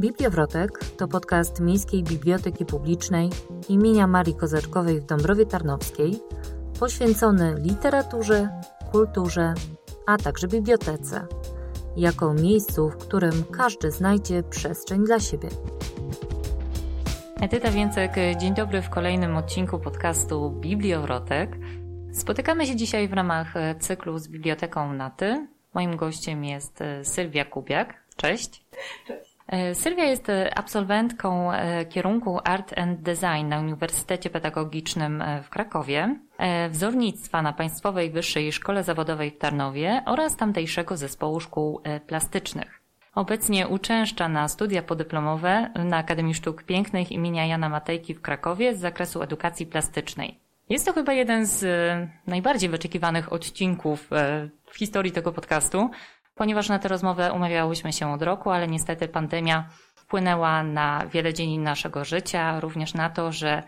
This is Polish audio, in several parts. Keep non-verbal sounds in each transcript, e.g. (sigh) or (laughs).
Bibliowrotek to podcast Miejskiej Biblioteki Publicznej imienia Marii Kozaczkowej w Dąbrowie Tarnowskiej, poświęcony literaturze, kulturze, a także bibliotece, jako miejscu, w którym każdy znajdzie przestrzeń dla siebie. Edyta Więcek, dzień dobry w kolejnym odcinku podcastu Bibliowrotek. Spotykamy się dzisiaj w ramach cyklu z Biblioteką Naty. Moim gościem jest Sylwia Kubiak. Cześć. Cześć. E, Sylwia jest e, absolwentką e, kierunku Art and Design na Uniwersytecie Pedagogicznym w Krakowie, wzornictwa na Państwowej Wyższej Szkole Zawodowej w Tarnowie oraz tamtejszego zespołu szkół plastycznych. Obecnie uczęszcza na studia podyplomowe na Akademii Sztuk Pięknych imienia Jana Matejki w Krakowie z zakresu edukacji plastycznej. Jest to chyba jeden z najbardziej wyczekiwanych odcinków w historii tego podcastu, ponieważ na tę rozmowę umawiałyśmy się od roku, ale niestety pandemia wpłynęła na wiele dziedzin naszego życia, również na to, że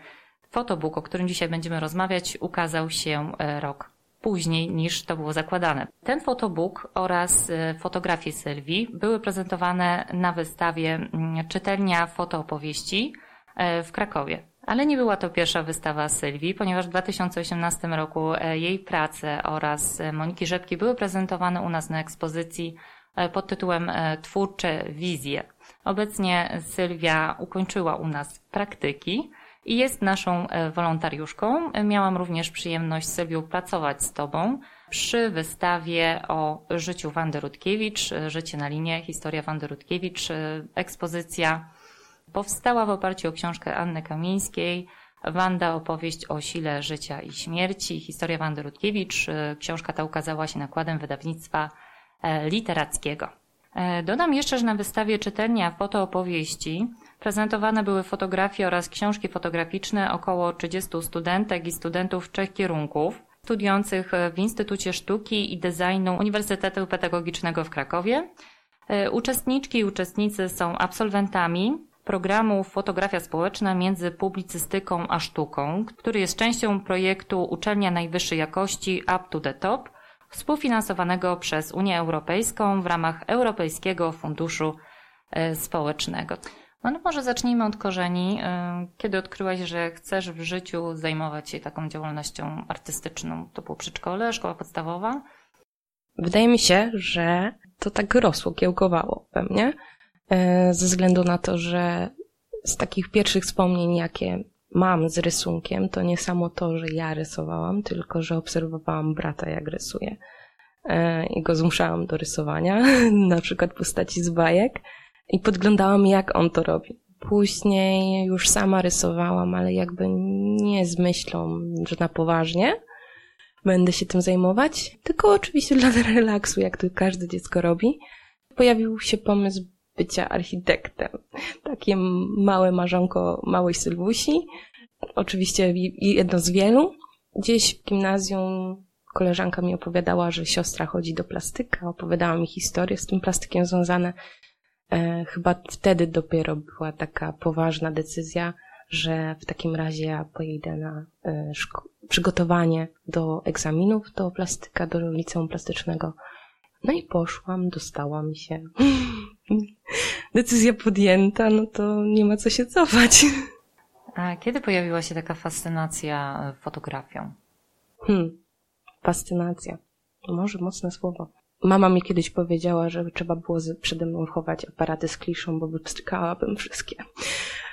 fotobook, o którym dzisiaj będziemy rozmawiać, ukazał się e, rok później niż to było zakładane. Ten fotobook oraz e, fotografie Sylwii były prezentowane na wystawie mm, Czytelnia Fotoopowieści e, w Krakowie. Ale nie była to pierwsza wystawa Sylwii, ponieważ w 2018 roku e, jej prace oraz e, Moniki Rzepki były prezentowane u nas na ekspozycji e, pod tytułem Twórcze wizje. Obecnie Sylwia ukończyła u nas praktyki i jest naszą wolontariuszką. Miałam również przyjemność Sylwiu pracować z Tobą przy wystawie o życiu Wandy Rutkiewicz, Życie na linie, historia Wandy Rutkiewicz, ekspozycja Powstała w oparciu o książkę Anny Kamińskiej, Wanda opowieść o sile życia i śmierci, historia Wandy Rutkiewicz. E, książka ta ukazała się nakładem wydawnictwa e, literackiego. E, dodam jeszcze, że na wystawie czytelnia fotoopowieści prezentowane były fotografie oraz książki fotograficzne około 30 studentek i studentów trzech kierunków studiujących w Instytucie Sztuki i Designu Uniwersytetu Pedagogicznego w Krakowie. Uczestniczki i uczestnicy są absolwentami programu Fotografia Społeczna między publicystyką a sztuką, który jest częścią projektu Uczelnia Najwyższej Jakości Up to the Top, współfinansowanego przez Unię Europejską w ramach Europejskiego Funduszu e, Społecznego. No, no może zacznijmy od korzeni. E, kiedy odkryłaś, że chcesz w życiu zajmować się taką działalnością artystyczną? To było przedszkole, szkoła podstawowa? Wydaje mi się, że to tak rosło, kiełkowało we mnie. E, ze względu na to, że z takich pierwszych wspomnień, jakie mam z rysunkiem, to nie samo to, że ja rysowałam, tylko że obserwowałam brata, jak rysuje. E, I go zmuszałam do rysowania, (laughs) na przykład postaci z bajek, i podglądałam, jak on to robi. Później już sama rysowałam, ale jakby nie z myślą, że na poważnie będę się tym zajmować, tylko oczywiście (laughs) dla relaksu, jak to każde dziecko robi. Pojawił się pomysł bycia architektem. Takie małe marzonko małej Sylwusi. Oczywiście jedno z wielu. Gdzieś w gimnazjum koleżanka mi opowiadała, że siostra chodzi do plastyka, opowiadała mi historię z tym plastykiem związane. E, chyba wtedy dopiero była taka poważna decyzja, że w takim razie ja pojedę na e, przygotowanie do egzaminów do plastyka, do liceum plastycznego no i poszłam, dostała mi się. (laughs) Decyzja podjęta, no to nie ma co się cofać. A kiedy pojawiła się taka fascynacja e, fotografią? Hmm, fascynacja. Może mocne słowo. Mama mi kiedyś powiedziała, że trzeba było przede mną chować aparaty z kliszą, bo wypstrykałabym wszystkie.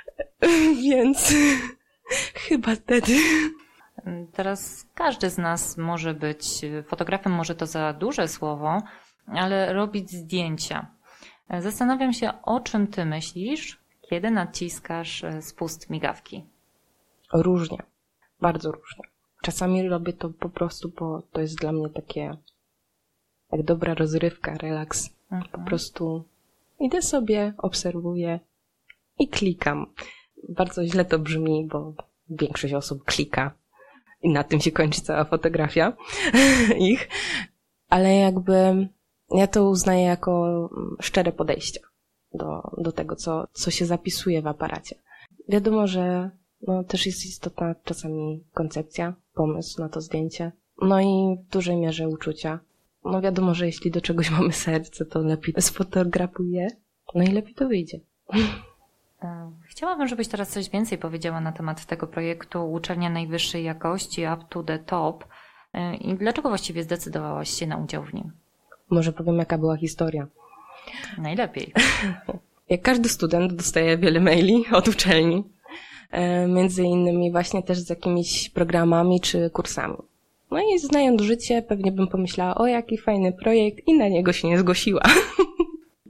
(laughs) Więc (laughs) chyba wtedy. Teraz każdy z nas może być fotografem, może to za duże słowo, ale robić zdjęcia. Zastanawiam się, o czym ty myślisz, kiedy naciskasz e, spust migawki. Różnie, bardzo różnie. Czasami robię to po prostu, bo to jest dla mnie takie jak dobra rozrywka, relaks. Mhm. Po prostu idę sobie, obserwuję i klikam. Bardzo źle to brzmi, bo większość osób klika i na tym się kończy cała fotografia (laughs) ich. Ale jakby ja to uznaję jako mm, szczere podejście do, do tego, co, co się zapisuje w aparacie. Wiadomo, że no, też jest istotna czasami koncepcja, pomysł na to zdjęcie, no i w dużej mierze uczucia. No wiadomo, że jeśli do czegoś (laughs) mamy serce, to lepiej sfotografuję, no i lepiej to wyjdzie. (laughs) Chciałabym, żebyś teraz coś więcej powiedziała na temat tego projektu Uczelnia Najwyższej Jakości Up to the Top i dlaczego właściwie zdecydowałaś się na udział w nim? Może powiem, jaka była historia. Najlepiej. (laughs) Jak każdy student dostaje wiele maili od uczelni, między innymi właśnie też z jakimiś programami czy kursami. No i znając życie, pewnie bym pomyślała, o jaki fajny projekt i na niego się nie zgłosiła. (laughs)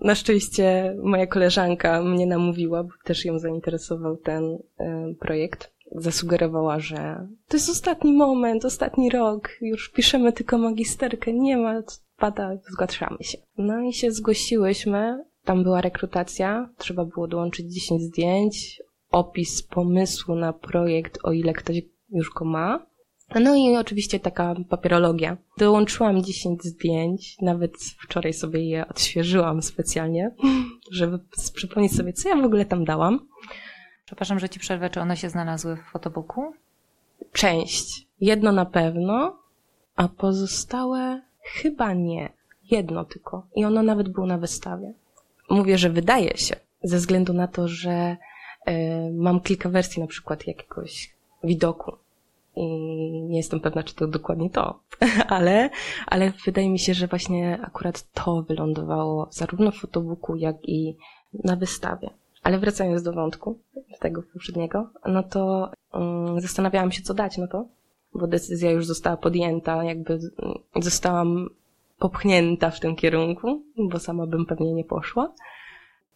na szczęście moja koleżanka mnie namówiła, bo też ją zainteresował ten e, projekt. Zasugerowała, że to jest ostatni moment, ostatni rok, już piszemy tylko magisterkę, nie ma, pada, zgłaszamy się. No i się zgłosiłyśmy, tam była rekrutacja, trzeba było dołączyć 10 zdjęć, opis pomysłu na projekt, o ile ktoś już go ma. No i oczywiście taka papierologia. Dołączyłam 10 zdjęć, nawet wczoraj sobie je odświeżyłam specjalnie, (laughs) żeby przypomnieć sobie, co ja w ogóle tam dałam. Przepraszam, że ci przerwę, czy one się znalazły w fotobooku? Część. Jedno na pewno, a pozostałe chyba nie. Jedno tylko. I ono nawet było na wystawie. Mówię, że wydaje się, ze względu na to, że y, mam kilka wersji na przykład jakiegoś widoku i nie jestem pewna, czy to dokładnie to, (laughs) ale, ale wydaje mi się, że właśnie akurat to wylądowało zarówno w fotobooku, jak i na wystawie. Ale wracając do wątku, tego poprzedniego, no to um, zastanawiałam się, co dać, no to, bo decyzja już została podjęta, jakby zostałam popchnięta w tym kierunku, bo sama bym pewnie nie poszła.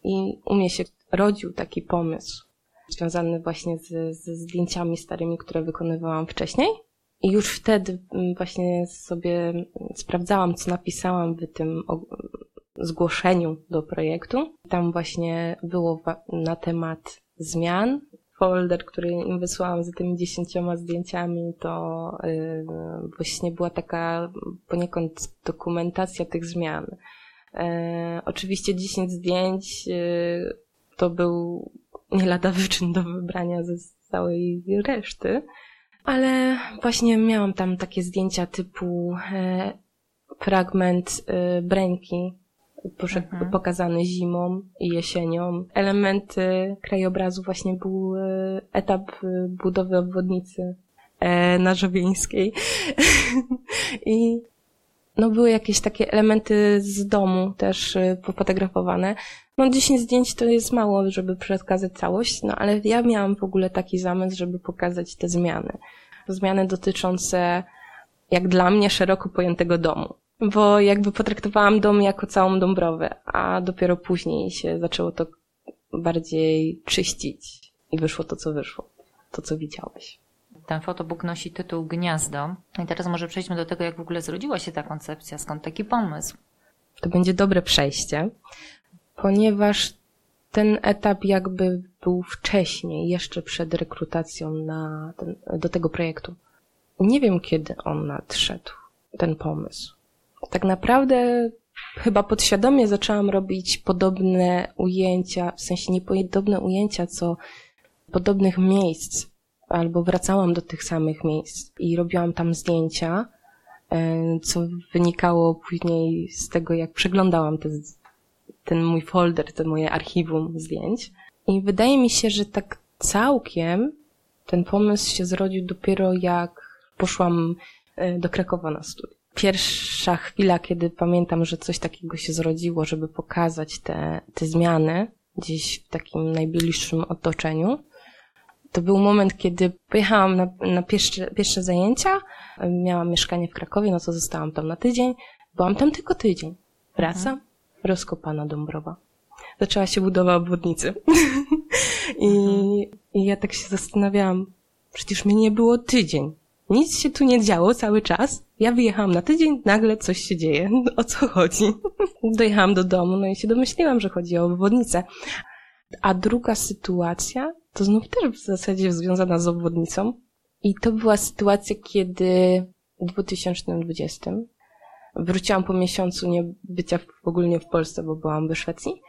I u mnie się rodził taki pomysł, związany właśnie z, zdjęciami starymi, które wykonywałam wcześniej. I już wtedy mm, właśnie sobie sprawdzałam, co napisałam w tym zgłoszeniu do projektu. Tam właśnie było na temat zmian. Folder, który im wysłałam z tymi dziesięcioma zdjęciami, to yy, właśnie była taka poniekąd dokumentacja tych zmian. Yy, oczywiście 10 zdjęć yy, to był nie lada wyczyn do wybrania ze całej reszty. Ale właśnie miałam tam takie zdjęcia typu e, fragment e, Breńki mhm. pokazany zimą i jesienią. Elementy krajobrazu właśnie był e, etap e, budowy obwodnicy e, na Żowieńskiej. (laughs) I no były jakieś takie elementy z domu też e, pofotografowane. No 10 zdjęć to jest mało, żeby przekazać całość, no ale ja miałam w ogóle taki zamysł, żeby pokazać te zmiany. Zmiany dotyczące, jak dla mnie, szeroko pojętego domu. Bo jakby potraktowałam dom jako całą Dąbrowę, a dopiero później się zaczęło to bardziej czyścić i wyszło to, co wyszło. To, co widziałeś. Ten fotobook nosi tytuł Gniazdo. I teraz może przejdźmy do tego, jak w ogóle zrodziła się ta koncepcja, skąd taki pomysł. To będzie dobre przejście, ponieważ ten etap jakby był wcześniej, jeszcze przed rekrutacją na ten, do tego projektu. Nie wiem, kiedy on nadszedł, ten pomysł. Tak naprawdę chyba podświadomie zaczęłam robić podobne ujęcia, w sensie nie podobne ujęcia, co podobnych miejsc, albo wracałam do tych samych miejsc i robiłam tam zdjęcia, e, co wynikało później z tego, jak przeglądałam te ten mój folder, to moje archiwum zdjęć. I wydaje mi się, że tak całkiem ten pomysł się zrodził dopiero jak poszłam e, do Krakowa na studia. Pierwsza chwila, kiedy pamiętam, że coś takiego się zrodziło, żeby pokazać te, te zmiany gdzieś w takim najbliższym otoczeniu, to był moment, kiedy pojechałam na, na pierwsze, pierwsze zajęcia, miałam mieszkanie w Krakowie, no to zostałam tam na tydzień, byłam tam tylko tydzień. Wracam, mhm rozkopana Dąbrowa. Zaczęła się budowa obwodnicy. (laughs) I, I ja tak się zastanawiałam, przecież mnie nie było tydzień. Nic się tu nie działo cały czas. Ja wyjechałam na tydzień, nagle coś się dzieje. (laughs) O co chodzi? (laughs) Dojechałam do domu, no i się domyśliłam, że chodzi o obwodnicę. A druga sytuacja, to znów też w zasadzie związana z obwodnicą. I to była sytuacja, kiedy w 2020 Wróciłam po miesiącu nie bycia w, ogólnie w Polsce, bo byłam we Szwecji.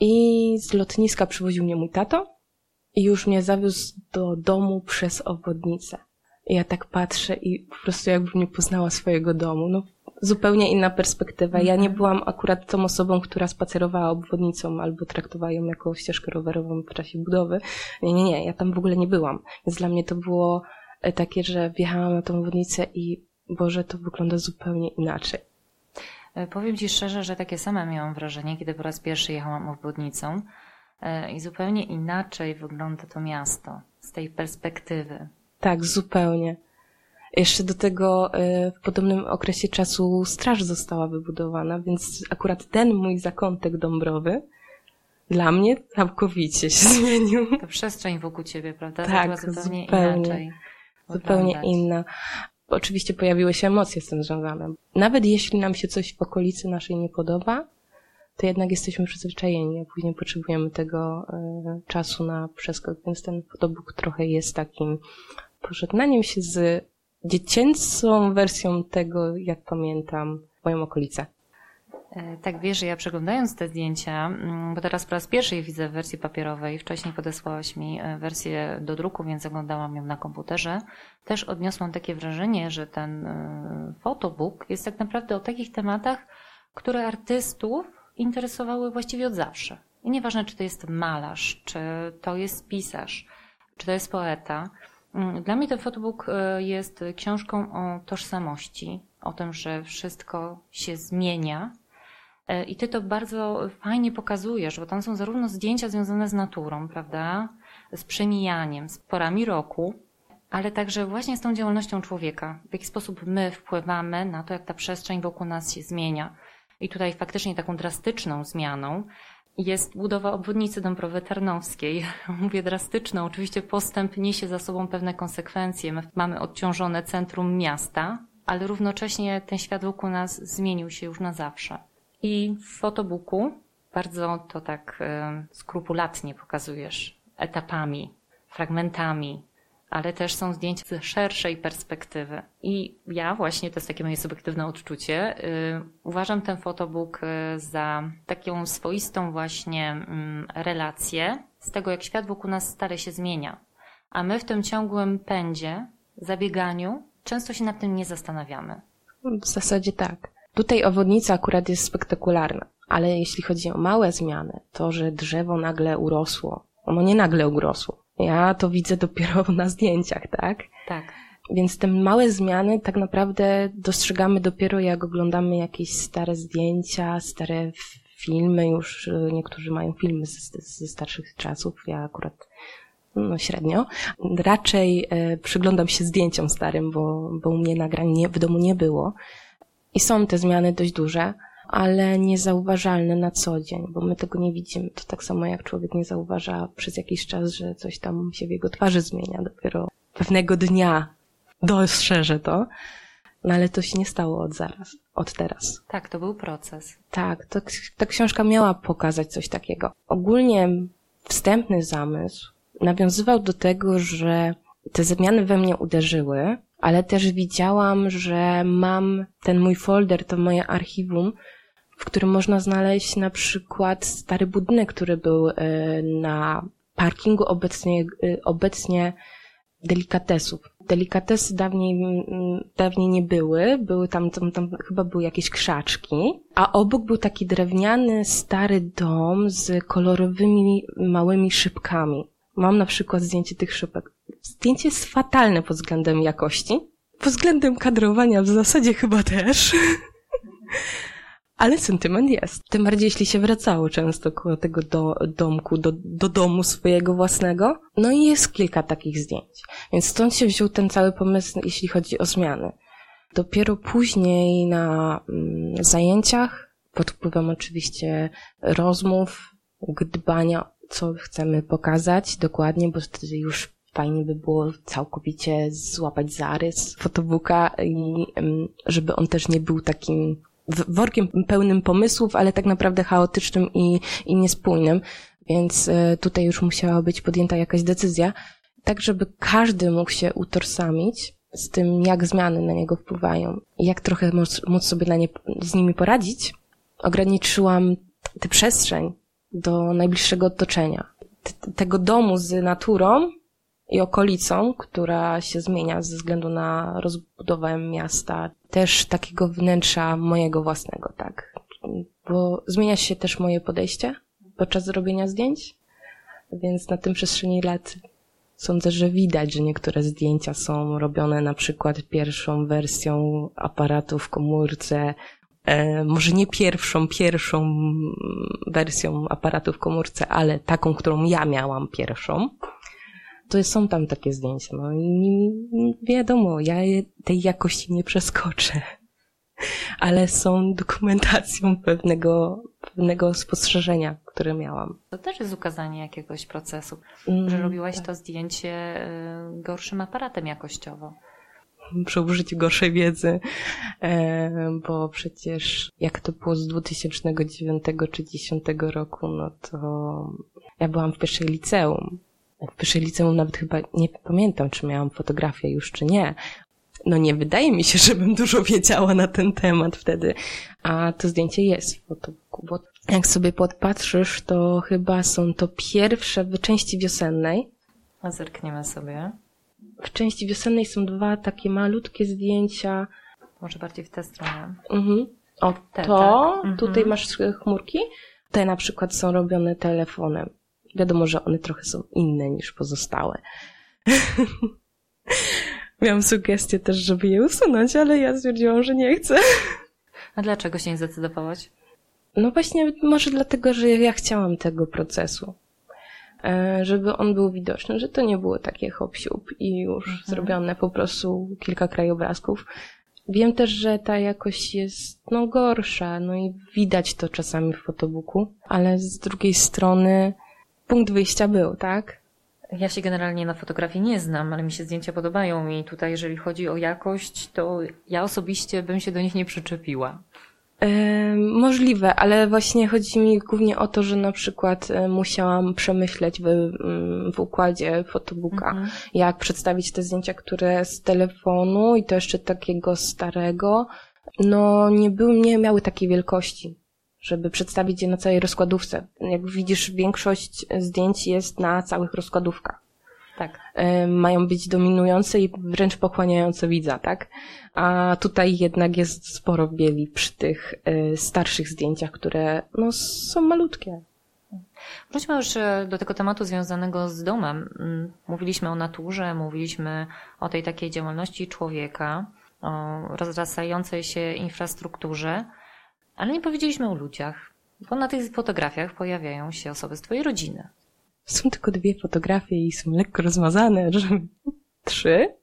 I z lotniska przywoził mnie mój tato i już mnie zawiózł do domu przez obwodnicę. I ja tak patrzę i po prostu jakbym nie poznała swojego domu. No, zupełnie inna perspektywa. Ja nie byłam akurat tą osobą, która spacerowała obwodnicą albo traktowała ją jako ścieżkę rowerową w czasie budowy. Nie, nie, nie, ja tam w ogóle nie byłam. Więc dla mnie to było e, takie, że wjechałam na tą obwodnicę i Boże, to wygląda zupełnie inaczej. E, powiem Ci szczerze, że takie same miałam wrażenie, kiedy po raz pierwszy jechałam obwodnicą e, i zupełnie inaczej wygląda to miasto z tej perspektywy. Tak, zupełnie. Jeszcze do tego e, w podobnym okresie czasu straż została wybudowana, więc akurat ten mój zakątek dąbrowy dla mnie całkowicie się (laughs) zmienił. To przestrzeń wokół ciebie, prawda? Tak, zupełnie, zupełnie inaczej. Zupełnie inna. Oczywiście pojawiły się emocje z tym związane. Nawet jeśli nam się coś w okolicy naszej nie podoba, to jednak jesteśmy przyzwyczajeni, a później potrzebujemy tego y, czasu na przeskok, więc ten fotobook trochę jest takim pożegnaniem się z dziecięcą wersją tego, jak pamiętam moją okolicę. E, tak, wiesz, ja przeglądając te zdjęcia, mm, bo teraz po raz pierwszy je widzę w wersji papierowej, wcześniej podesłałaś mi e, wersję do druku, więc oglądałam ją na komputerze, też odniosłam takie wrażenie, że ten fotobook jest tak naprawdę o takich tematach, które artystów interesowały właściwie od zawsze. I nieważne, czy to jest malarz, czy to jest pisarz, czy to jest poeta. Mm, dla mnie ten fotobook e, jest książką o tożsamości, o tym, że wszystko się zmienia. E, I ty to bardzo fajnie pokazujesz, bo tam są zarówno zdjęcia związane z naturą, prawda, z przemijaniem, z porami roku, ale także właśnie z tą działalnością człowieka. W jaki sposób my wpływamy na to, jak ta przestrzeń wokół nas się zmienia. I tutaj faktycznie taką drastyczną zmianą jest budowa obwodnicy Dąbrowy Tarnowskiej. (laughs) Mówię drastyczną, oczywiście postęp niesie za sobą pewne konsekwencje. My mamy odciążone centrum miasta, ale równocześnie ten świat wokół nas zmienił się już na zawsze. I w fotobooku bardzo to tak y, skrupulatnie pokazujesz etapami, fragmentami, ale też są zdjęcia z szerszej perspektywy. I ja właśnie, to jest takie moje subiektywne odczucie, yy, uważam ten fotobook y, za taką swoistą właśnie yy, relację z tego, jak świat wokół nas stale się zmienia. A my w tym ciągłym pędzie, zabieganiu, często się nad tym nie zastanawiamy. W zasadzie tak. Tutaj owodnica akurat jest spektakularna, ale jeśli chodzi o małe zmiany, to, że drzewo nagle urosło, ono nie nagle urosło, ja to widzę dopiero na zdjęciach, tak? Tak. Więc te małe zmiany tak naprawdę dostrzegamy dopiero jak oglądamy jakieś stare zdjęcia, stare filmy, już y, niektórzy mają filmy ze, ze starszych czasów, ja akurat no średnio. Raczej e, przyglądam się zdjęciom starym, bo, bo u mnie nagrań nie, w domu nie było. I są te zmiany dość duże ale niezauważalne na co dzień, bo my tego nie widzimy. To tak samo jak człowiek nie zauważa przez jakiś czas, że coś tam się w jego twarzy zmienia. Dopiero pewnego dnia dostrzeże to. No ale to się nie stało od zaraz, od teraz. Tak, to był proces. Tak, to, ta książka miała pokazać coś takiego. Ogólnie wstępny zamysł nawiązywał do tego, że te zmiany we mnie uderzyły, ale też widziałam, że mam ten mój folder, to moje archiwum, w którym można znaleźć na przykład stary budynek, który był e, na parkingu obecnie, e, obecnie delikatesów. Delikatesy dawniej, dawniej nie były, były tam, tam, tam chyba były jakieś krzaczki, a obok był taki drewniany, stary dom z kolorowymi, małymi szybkami. Mam na przykład zdjęcie tych szybek. Zdjęcie jest fatalne pod względem jakości. Pod względem kadrowania w zasadzie chyba też. (laughs) Ale sentyment jest. Tym bardziej, jeśli się wracało często koło tego do, domku, do, do domu swojego własnego. No i jest kilka takich zdjęć. Więc stąd się wziął ten cały pomysł, jeśli chodzi o zmiany. Dopiero później na mm, zajęciach, pod wpływem oczywiście rozmów, dbania, co chcemy pokazać dokładnie, bo wtedy już fajnie by było całkowicie złapać zarys fotobooka i żeby on też nie był takim workiem pełnym pomysłów, ale tak naprawdę chaotycznym i, i niespójnym. Więc e, tutaj już musiała być podjęta jakaś decyzja, tak żeby każdy mógł się utożsamić z tym, jak zmiany na niego wpływają i jak trochę móc, móc sobie na nie, z nimi poradzić. Ograniczyłam tę przestrzeń do najbliższego otoczenia. T tego domu z naturą i okolicą, która się zmienia ze względu na rozbudowę miasta, też takiego wnętrza mojego własnego, tak. Bo zmienia się też moje podejście podczas robienia zdjęć, więc na tym przestrzeni lat sądzę, że widać, że niektóre zdjęcia są robione na przykład pierwszą wersją aparatu w komórce, może nie pierwszą, pierwszą wersją aparatu w komórce, ale taką, którą ja miałam pierwszą to są tam takie zdjęcia, no i wiadomo, ja tej jakości nie przeskoczę, (laughs) ale są dokumentacją pewnego, pewnego spostrzeżenia, które miałam. To też jest ukazanie jakiegoś procesu, mm, że robiłaś tak. to zdjęcie y, gorszym aparatem jakościowo przy użyciu gorszej wiedzy, e, bo przecież jak to było z 2009 czy 2010 roku, no to ja byłam w pierwszej liceum w pierwszej liceum nawet chyba nie pamiętam, czy miałam fotografię już, czy nie. No nie wydaje mi się, (laughs) żebym dużo wiedziała na ten temat wtedy. A to zdjęcie jest w fotobooku, bo jak sobie podpatrzysz, to chyba są to pierwsze w części wiosennej. A zerkniemy sobie. W części wiosennej są dwa takie malutkie zdjęcia. Może bardziej w tę stronę. Mhm. O, Te, to, tak. tutaj mhm. masz chmurki. Te na przykład są robione telefonem. Wiadomo, że one trochę są inne niż pozostałe. (laughs) Miałam sugestię też, żeby je usunąć, ale ja stwierdziłam, że nie chcę. A dlaczego się nie zdecydowałaś? No właśnie, może dlatego, że ja chciałam tego procesu. E, żeby on był widoczny, że to nie było takie hop i już mhm. zrobione po prostu kilka krajobrazków. Wiem też, że ta jakość jest no gorsza, no i widać to czasami w fotobooku, ale z drugiej strony punkt wyjścia był, tak? Ja się generalnie na fotografii nie znam, ale mi się zdjęcia podobają i tutaj jeżeli chodzi o jakość, to ja osobiście bym się do nich nie przyczepiła. Możliwe, ale właśnie chodzi mi głównie o to, że na przykład e, musiałam przemyśleć w, mm, w układzie fotobooka, -hmm. jak przedstawić te zdjęcia, które z telefonu i to jeszcze takiego starego, no nie były, nie miały takiej wielkości żeby przedstawić je na całej rozkładówce. Jak widzisz, większość zdjęć jest na całych rozkładówkach. Tak. E, mają być dominujące i wręcz pochłaniające widza, tak? A tutaj jednak jest sporo bieli przy tych e, starszych zdjęciach, które no, są malutkie. Wróćmy już e, do tego tematu związanego z domem. Mm, mówiliśmy o naturze, mówiliśmy o tej takiej działalności człowieka, o rozrastającej się infrastrukturze. Ale nie powiedzieliśmy o ludziach, bo na tych fotografiach pojawiają się osoby z twojej rodziny. Są tylko dwie fotografie i są lekko rozmazane, że trzy?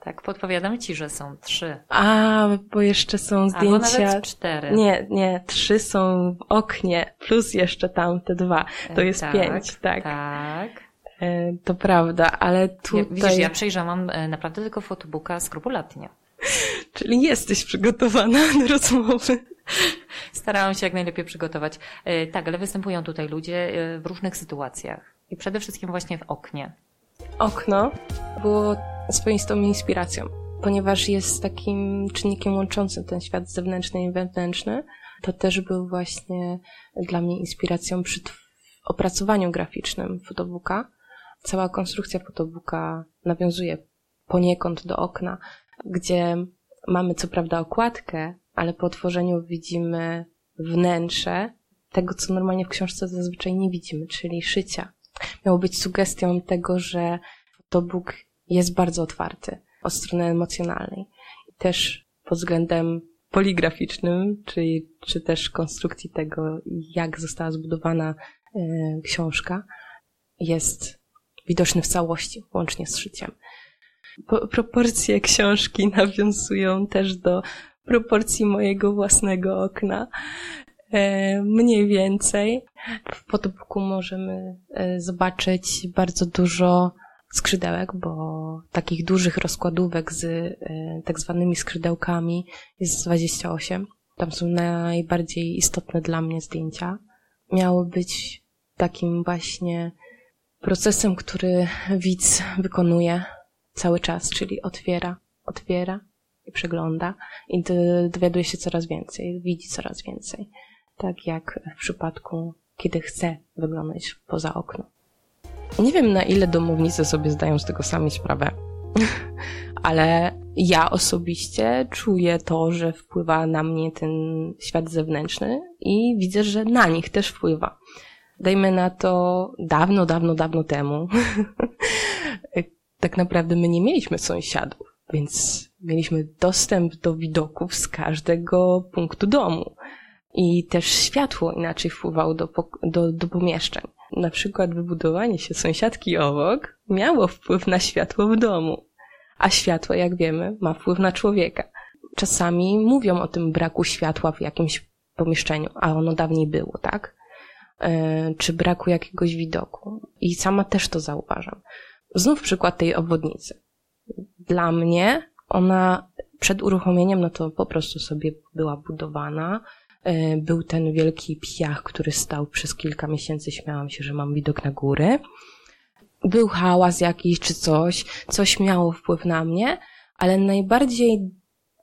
Tak, podpowiadam ci, że są trzy. A, bo jeszcze są zdjęcia. Albo nawet cztery. Nie, nie, trzy są w oknie, plus jeszcze tam te dwa. To jest tak, pięć, tak. Tak. E, to prawda, ale tutaj... Widzisz, ja przejrzałam e, naprawdę tylko fotobooka skrupulatnie. Czyli jesteś przygotowana do rozmowy. (laughs) Starałam się jak najlepiej przygotować. E, tak, ale występują tutaj ludzie e, w różnych sytuacjach. I przede wszystkim właśnie w oknie. Okno było swoistą inspiracją, ponieważ jest takim czynnikiem łączącym ten świat zewnętrzny i wewnętrzny. To też był właśnie dla mnie inspiracją przy opracowaniu graficznym fotobooka. Cała konstrukcja fotobooka nawiązuje poniekąd do okna, gdzie mamy co prawda okładkę, ale po otworzeniu widzimy wnętrze tego, co normalnie w książce zazwyczaj nie widzimy, czyli szycia. Miało być sugestią tego, że fotobook jest bardzo otwarty od strony emocjonalnej. I też pod względem poligraficznym, czyli, czy też konstrukcji tego, jak została zbudowana e, książka, jest widoczny w całości, łącznie z szyciem. Po, proporcje książki (laughs) nawiązują też do proporcji mojego własnego okna. E, mniej więcej. W podbóku możemy e, zobaczyć bardzo dużo skrzydełek, bo takich dużych rozkładówek z e, tak zwanymi skrzydełkami jest 28. Tam są najbardziej istotne dla mnie zdjęcia. Miało być takim właśnie procesem, który widz wykonuje cały czas, czyli otwiera, otwiera, i przegląda i dowiaduje się coraz więcej, widzi coraz więcej. Tak jak w przypadku, kiedy chce wyglądać poza okno. Nie wiem, na ile domownicy sobie zdają z tego sami sprawę, (laughs) ale ja osobiście czuję to, że wpływa na mnie ten świat zewnętrzny i widzę, że na nich też wpływa. Dajmy na to dawno, dawno, dawno temu. (laughs) tak naprawdę my nie mieliśmy sąsiadów, więc mieliśmy dostęp do widoków z każdego punktu domu. I też światło inaczej wpływało do, do, do pomieszczeń. Na przykład wybudowanie się sąsiadki obok miało wpływ na światło w domu. A światło, jak wiemy, ma wpływ na człowieka. Czasami mówią o tym braku światła w jakimś pomieszczeniu, a ono dawniej było, tak? E, czy braku jakiegoś widoku. I sama też to zauważam. Znów przykład tej obwodnicy. Dla mnie ona przed uruchomieniem, no to po prostu sobie była budowana. E, był ten wielki piach, który stał przez kilka miesięcy. Śmiałam się, że mam widok na góry. Był hałas jakiś czy coś, coś miało wpływ na mnie, ale najbardziej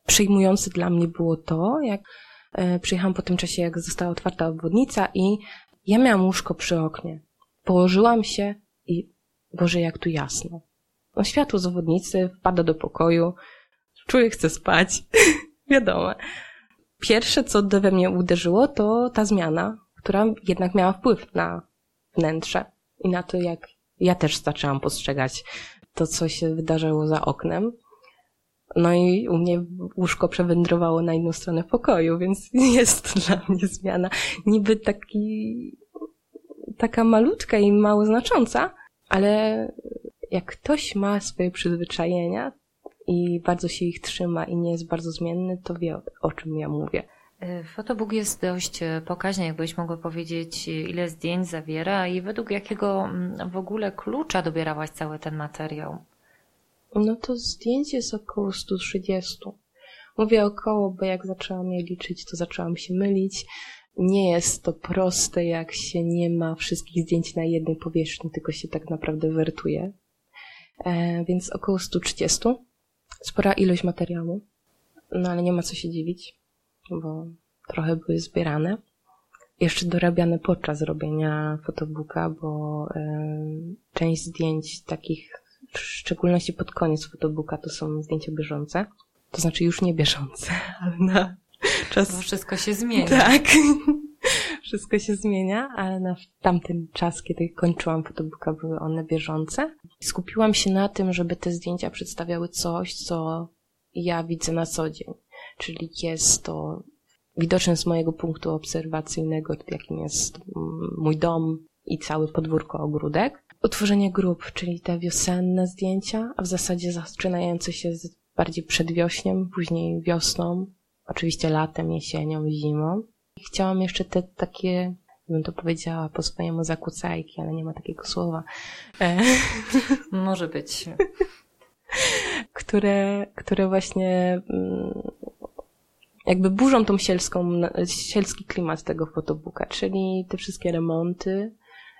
przejmujące dla mnie było to, jak e, przyjechałam po tym czasie, jak została otwarta obwodnica i ja miałam łóżko przy oknie. Położyłam się i Boże, jak tu jasno. No, światło z obwodnicy wpada do pokoju, człowiek chce spać, (laughs) wiadomo. Pierwsze, co we mnie uderzyło, to ta zmiana, która jednak miała wpływ na wnętrze i na to, jak ja też zaczęłam postrzegać to, co się wydarzyło za oknem. No i u mnie łóżko przewędrowało na inną stronę pokoju, więc (laughs) jest to dla mnie zmiana niby taki, taka malutka i mało znacząca, ale jak ktoś ma swoje przyzwyczajenia i bardzo się ich trzyma i nie jest bardzo zmienny, to wie o czym ja mówię. Fotobook jest dość pokaźny, jakbyś mogła powiedzieć, ile zdjęć zawiera i według jakiego mm, w ogóle klucza dobierałaś cały ten materiał? No to zdjęć jest około 130. Mówię około, bo jak zaczęłam je liczyć, to zaczęłam się mylić. Nie jest to proste, jak się nie ma wszystkich zdjęć na jednej powierzchni, tylko się tak naprawdę wertuje. E, więc około 130. Spora ilość materiału. No ale nie ma co się dziwić, bo trochę były zbierane. Jeszcze dorabiane podczas robienia fotobooka, bo e, część zdjęć takich w szczególności pod koniec fotobooka to są zdjęcia bieżące. To znaczy już nie bieżące, (laughs) ale na czas... Bo wszystko się zmienia. Tak. Wszystko się zmienia, ale na tamten czas, kiedy kończyłam fotobooka, były one bieżące. Skupiłam się na tym, żeby te zdjęcia przedstawiały coś, co ja widzę na co dzień. Czyli jest to widoczne z mojego punktu obserwacyjnego, jakim jest mój dom i cały podwórko ogródek utworzenie grup, czyli te wiosenne zdjęcia, a w zasadzie zaczynające się z bardziej przedwiośniem, później wiosną, oczywiście latem, jesienią, zimą. Chciałam jeszcze te takie, bym to powiedziała po swojemu zakłócajki, ale nie ma takiego słowa. E... (laughs) Może być. (laughs) które, które właśnie mm, jakby burzą tą sielską, sielski klimat tego fotobooka, czyli te wszystkie remonty,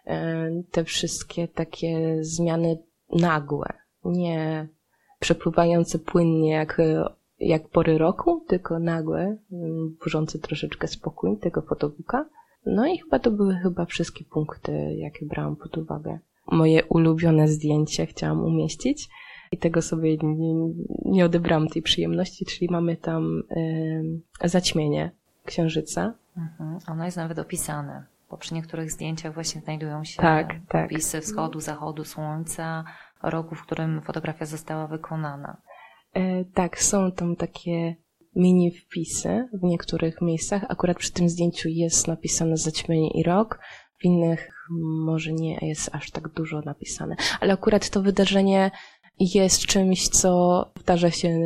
E, te wszystkie takie zmiany nagłe, nie przepływające płynnie jak, jak pory roku, tylko nagłe, burzące troszeczkę spokój tego fotobooka. No i chyba to były chyba wszystkie punkty, jakie brałam pod uwagę. Moje ulubione zdjęcie chciałam umieścić i tego sobie nie, nie odebrałam tej przyjemności, czyli mamy tam y, zaćmienie księżyca. Mhm. Ono jest nawet opisane bo przy niektórych zdjęciach właśnie znajdują się tak, tak. opisy wschodu, zachodu, słońca, roku, w którym fotografia została wykonana. E, tak, są tam takie mini wpisy w niektórych miejscach. Akurat przy tym zdjęciu jest napisane zaćmienie i rok, w innych może nie jest aż tak dużo napisane. Ale akurat to wydarzenie jest czymś, co powtarza się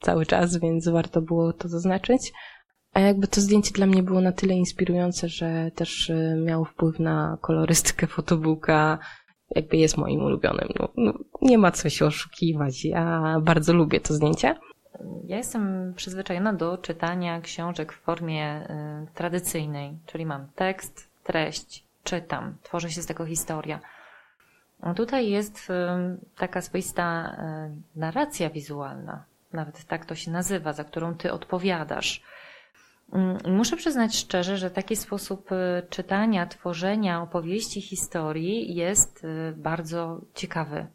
cały czas, więc warto było to zaznaczyć. A jakby to zdjęcie dla mnie było na tyle inspirujące, że też y, miało wpływ na kolorystykę fotobooka, jakby jest moim ulubionym. No, no, nie ma co się oszukiwać. Ja bardzo lubię to zdjęcie. Ja jestem przyzwyczajona do czytania książek w formie y, tradycyjnej, czyli mam tekst, treść, czytam, tworzy się z tego historia. Tutaj jest y, taka swoista y, narracja wizualna, nawet tak to się nazywa, za którą ty odpowiadasz. Mm, muszę przyznać szczerze, że taki sposób y, czytania, tworzenia opowieści, historii jest y, bardzo ciekawy.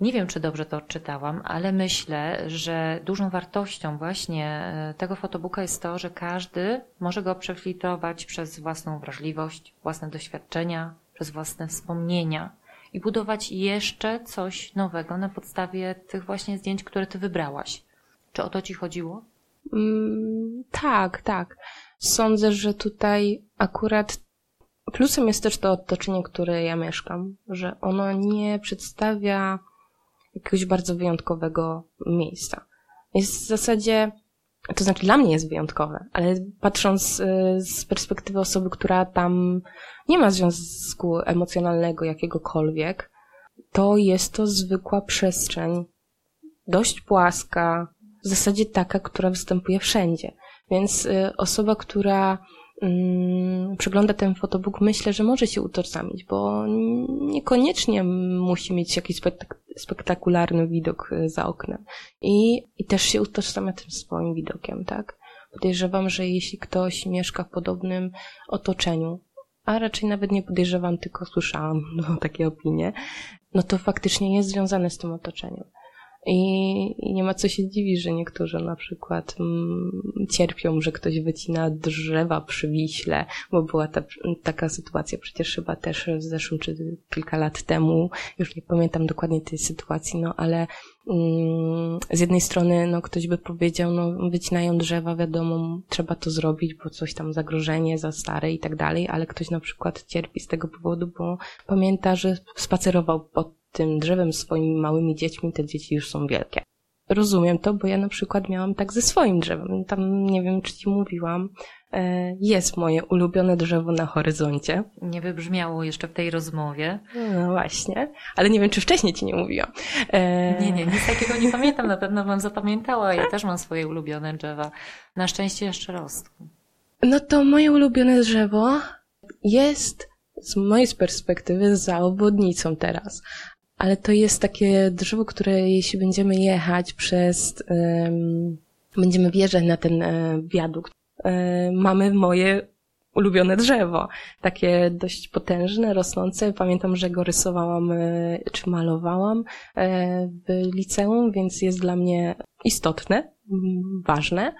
Nie wiem, czy dobrze to odczytałam, ale myślę, że dużą wartością właśnie y, tego fotobooka jest to, że każdy może go przefiltrować przez własną wrażliwość, własne doświadczenia, przez własne wspomnienia i budować jeszcze coś nowego na podstawie tych właśnie zdjęć, które ty wybrałaś. Czy o to ci chodziło? Mm, tak, tak. Sądzę, że tutaj akurat plusem jest też to otoczenie, które ja mieszkam, że ono nie przedstawia jakiegoś bardzo wyjątkowego miejsca. Jest w zasadzie, to znaczy dla mnie jest wyjątkowe, ale patrząc y, z perspektywy osoby, która tam nie ma związku emocjonalnego jakiegokolwiek, to jest to zwykła przestrzeń, dość płaska, w zasadzie taka, która występuje wszędzie. Więc y, osoba, która mm, przegląda ten fotobook, myślę, że może się utożsamić, bo niekoniecznie musi mieć jakiś spektak spektakularny widok y, za oknem. I, I też się utożsamia tym swoim widokiem, tak? Podejrzewam, że jeśli ktoś mieszka w podobnym otoczeniu, a raczej nawet nie podejrzewam, tylko słyszałam no, (laughs) takie opinie, no to faktycznie jest związane z tym otoczeniem. I, nie ma co się dziwić, że niektórzy na przykład mm, cierpią, że ktoś wycina drzewa przy Wiśle, bo była ta, taka sytuacja przecież chyba też w zeszłym czy kilka lat temu, już nie pamiętam dokładnie tej sytuacji, no ale mm, z jednej strony no ktoś by powiedział, no wycinają drzewa, wiadomo, trzeba to zrobić, bo coś tam zagrożenie za stare i tak dalej, ale ktoś na przykład cierpi z tego powodu, bo pamięta, że spacerował pod tym drzewem swoimi małymi dziećmi, te dzieci już są wielkie. Rozumiem to, bo ja na przykład miałam tak ze swoim drzewem. Tam nie wiem, czy ci mówiłam. E, jest moje ulubione drzewo na horyzoncie. Nie wybrzmiało jeszcze w tej rozmowie. No właśnie, ale nie wiem, czy wcześniej ci nie mówiłam. E... Nie, nie, nic takiego nie pamiętam, na pewno bym zapamiętała. Ja też mam swoje ulubione drzewa. Na szczęście jeszcze rosną. No to moje ulubione drzewo jest z mojej perspektywy za obwodnicą teraz ale to jest takie drzewo, które jeśli będziemy jechać przez, będziemy wjeżdżać na ten um, wiadukt, um, mamy moje ulubione drzewo. Takie dość potężne, rosnące. Pamiętam, że go rysowałam e, czy malowałam w liceum, więc jest dla mnie istotne, ważne.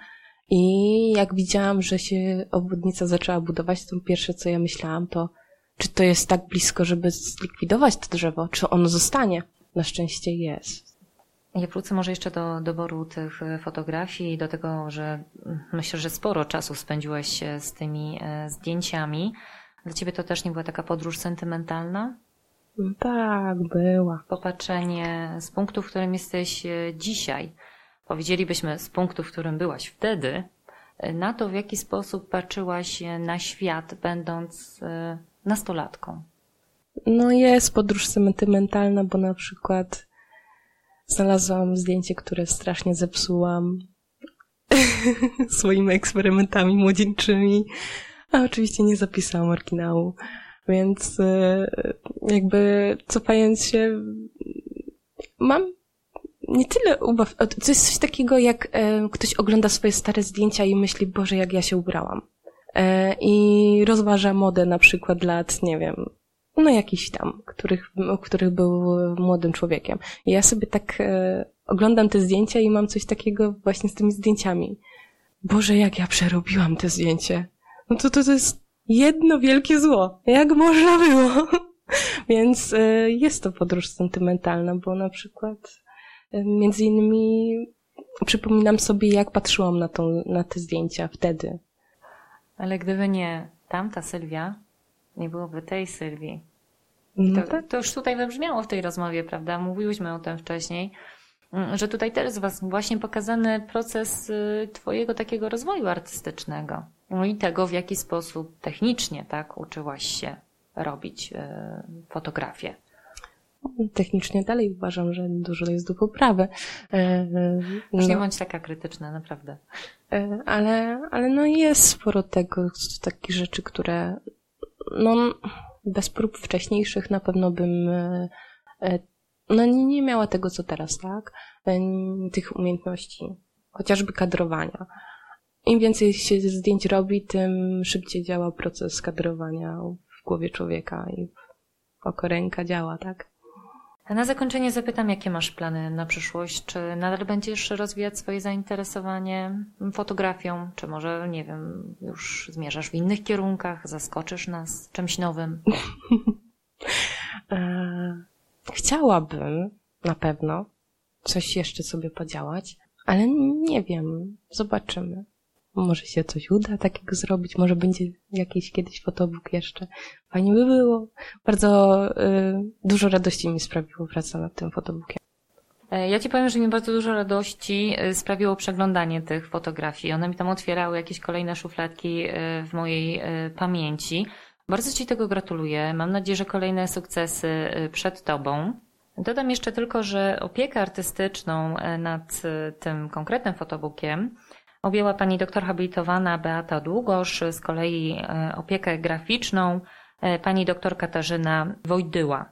I jak widziałam, że się obwodnica zaczęła budować, to pierwsze co ja myślałam to czy to jest tak blisko, żeby zlikwidować to drzewo? Czy ono zostanie? Na szczęście jest. Ja wrócę może jeszcze do doboru tych e, fotografii i do tego, że myślę, że sporo czasu spędziłeś z tymi e, zdjęciami. Dla ciebie to też nie była taka podróż sentymentalna? Tak, była. Popatrzenie z punktu, w którym jesteś e, dzisiaj, powiedzielibyśmy z punktu, w którym byłaś wtedy, na to, w jaki sposób patrzyłaś na świat, będąc nastolatką? No jest podróż sentymentalna, bo na przykład znalazłam zdjęcie, które strasznie zepsułam (laughs) swoimi eksperymentami młodzieńczymi, a oczywiście nie zapisałam oryginału. Więc e, jakby cofając się, mam nie tyle ubaw, to jest coś takiego, jak e, ktoś ogląda swoje stare zdjęcia i myśli, Boże, jak ja się ubrałam. E, i rozważa modę na przykład lat, nie wiem, no jakiś tam, których, których był młodym człowiekiem. I ja sobie tak e, oglądam te zdjęcia i mam coś takiego właśnie z tymi zdjęciami. Boże, jak ja przerobiłam te zdjęcie. No to, to, to jest jedno wielkie zło. Jak można było? (laughs) Więc e, jest to podróż sentymentalna, bo na przykład e, między innymi przypominam sobie, jak patrzyłam na, tą, na te zdjęcia wtedy. Ale gdyby nie tamta Sylwia, nie byłoby tej Sylwii. No to, tak. to już tutaj wybrzmiało w tej rozmowie, prawda? Mówiłyśmy o tym wcześniej, mm, że tutaj też was właśnie pokazany proces y, twojego takiego rozwoju artystycznego. No i tego, w jaki sposób technicznie, tak, uczyłaś się robić y, fotografię. Technicznie dalej uważam, że dużo jest do poprawy. E, e, no. nie bądź taka krytyczna, naprawdę. E, ale, ale no jest sporo tego, takich rzeczy, które no bez prób wcześniejszych na pewno bym no nie, nie miała tego, co teraz, tak? Tych umiejętności, chociażby kadrowania. im więcej się zdjęć robi, tym szybciej działa proces kadrowania w głowie człowieka i oko ręka działa, tak? Na zakończenie zapytam, jakie masz plany na przyszłość? Czy nadal będziesz rozwijać swoje zainteresowanie fotografią? Czy może, nie wiem, już zmierzasz w innych kierunkach? Zaskoczysz nas czymś nowym? (laughs) E, chciałabym na pewno coś jeszcze sobie podziałać, ale nie wiem. Zobaczymy. Może się coś uda takiego zrobić, może będzie jakiś kiedyś fotobook jeszcze. Fajnie by było. Bardzo y, dużo radości mi sprawiło praca nad tym fotobookiem. E, ja Ci powiem, że mi bardzo dużo radości y, sprawiło przeglądanie tych fotografii. One mi tam otwierały jakieś kolejne szufladki y, w mojej y, pamięci. Bardzo Ci tego gratuluję. Mam nadzieję, że kolejne sukcesy przed Tobą. Dodam jeszcze tylko, że opiekę artystyczną nad tym konkretnym fotobookiem objęła pani doktor habilitowana Beata Długosz, z kolei e, opiekę graficzną e, pani doktor Katarzyna Wojdyła.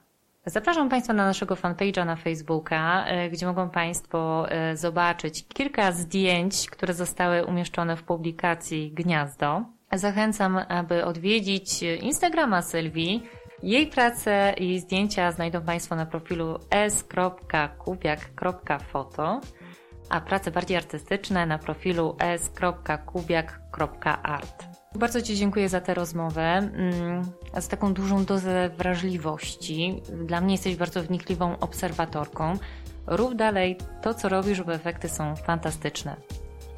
Zapraszam Państwa na naszego fanpage'a na Facebooka, e, gdzie mogą Państwo zobaczyć kilka zdjęć, które zostały umieszczone w publikacji Gniazdo. Zachęcam, aby odwiedzić Instagrama Sylwii. Jej pracę i zdjęcia znajdą Państwo na profilu s.kubiak.foto a prace bardziej artystyczne na profilu s.kubiak.art. Bardzo Ci dziękuję za tę rozmowę, mm, z taką dużą dozę wrażliwości. Dla mnie jesteś bardzo wnikliwą obserwatorką. Rób dalej to, co robisz, bo efekty są fantastyczne.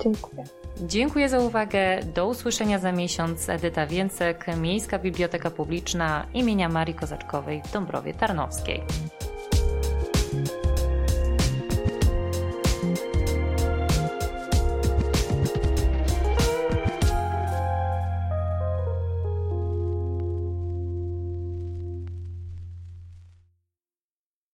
Dziękuję. Dziękuję za uwagę. Do usłyszenia za miesiąc. Edyta Więcek, Miejska Biblioteka Publiczna imienia Marii Kozaczkowej w Dąbrowie Tarnowskiej.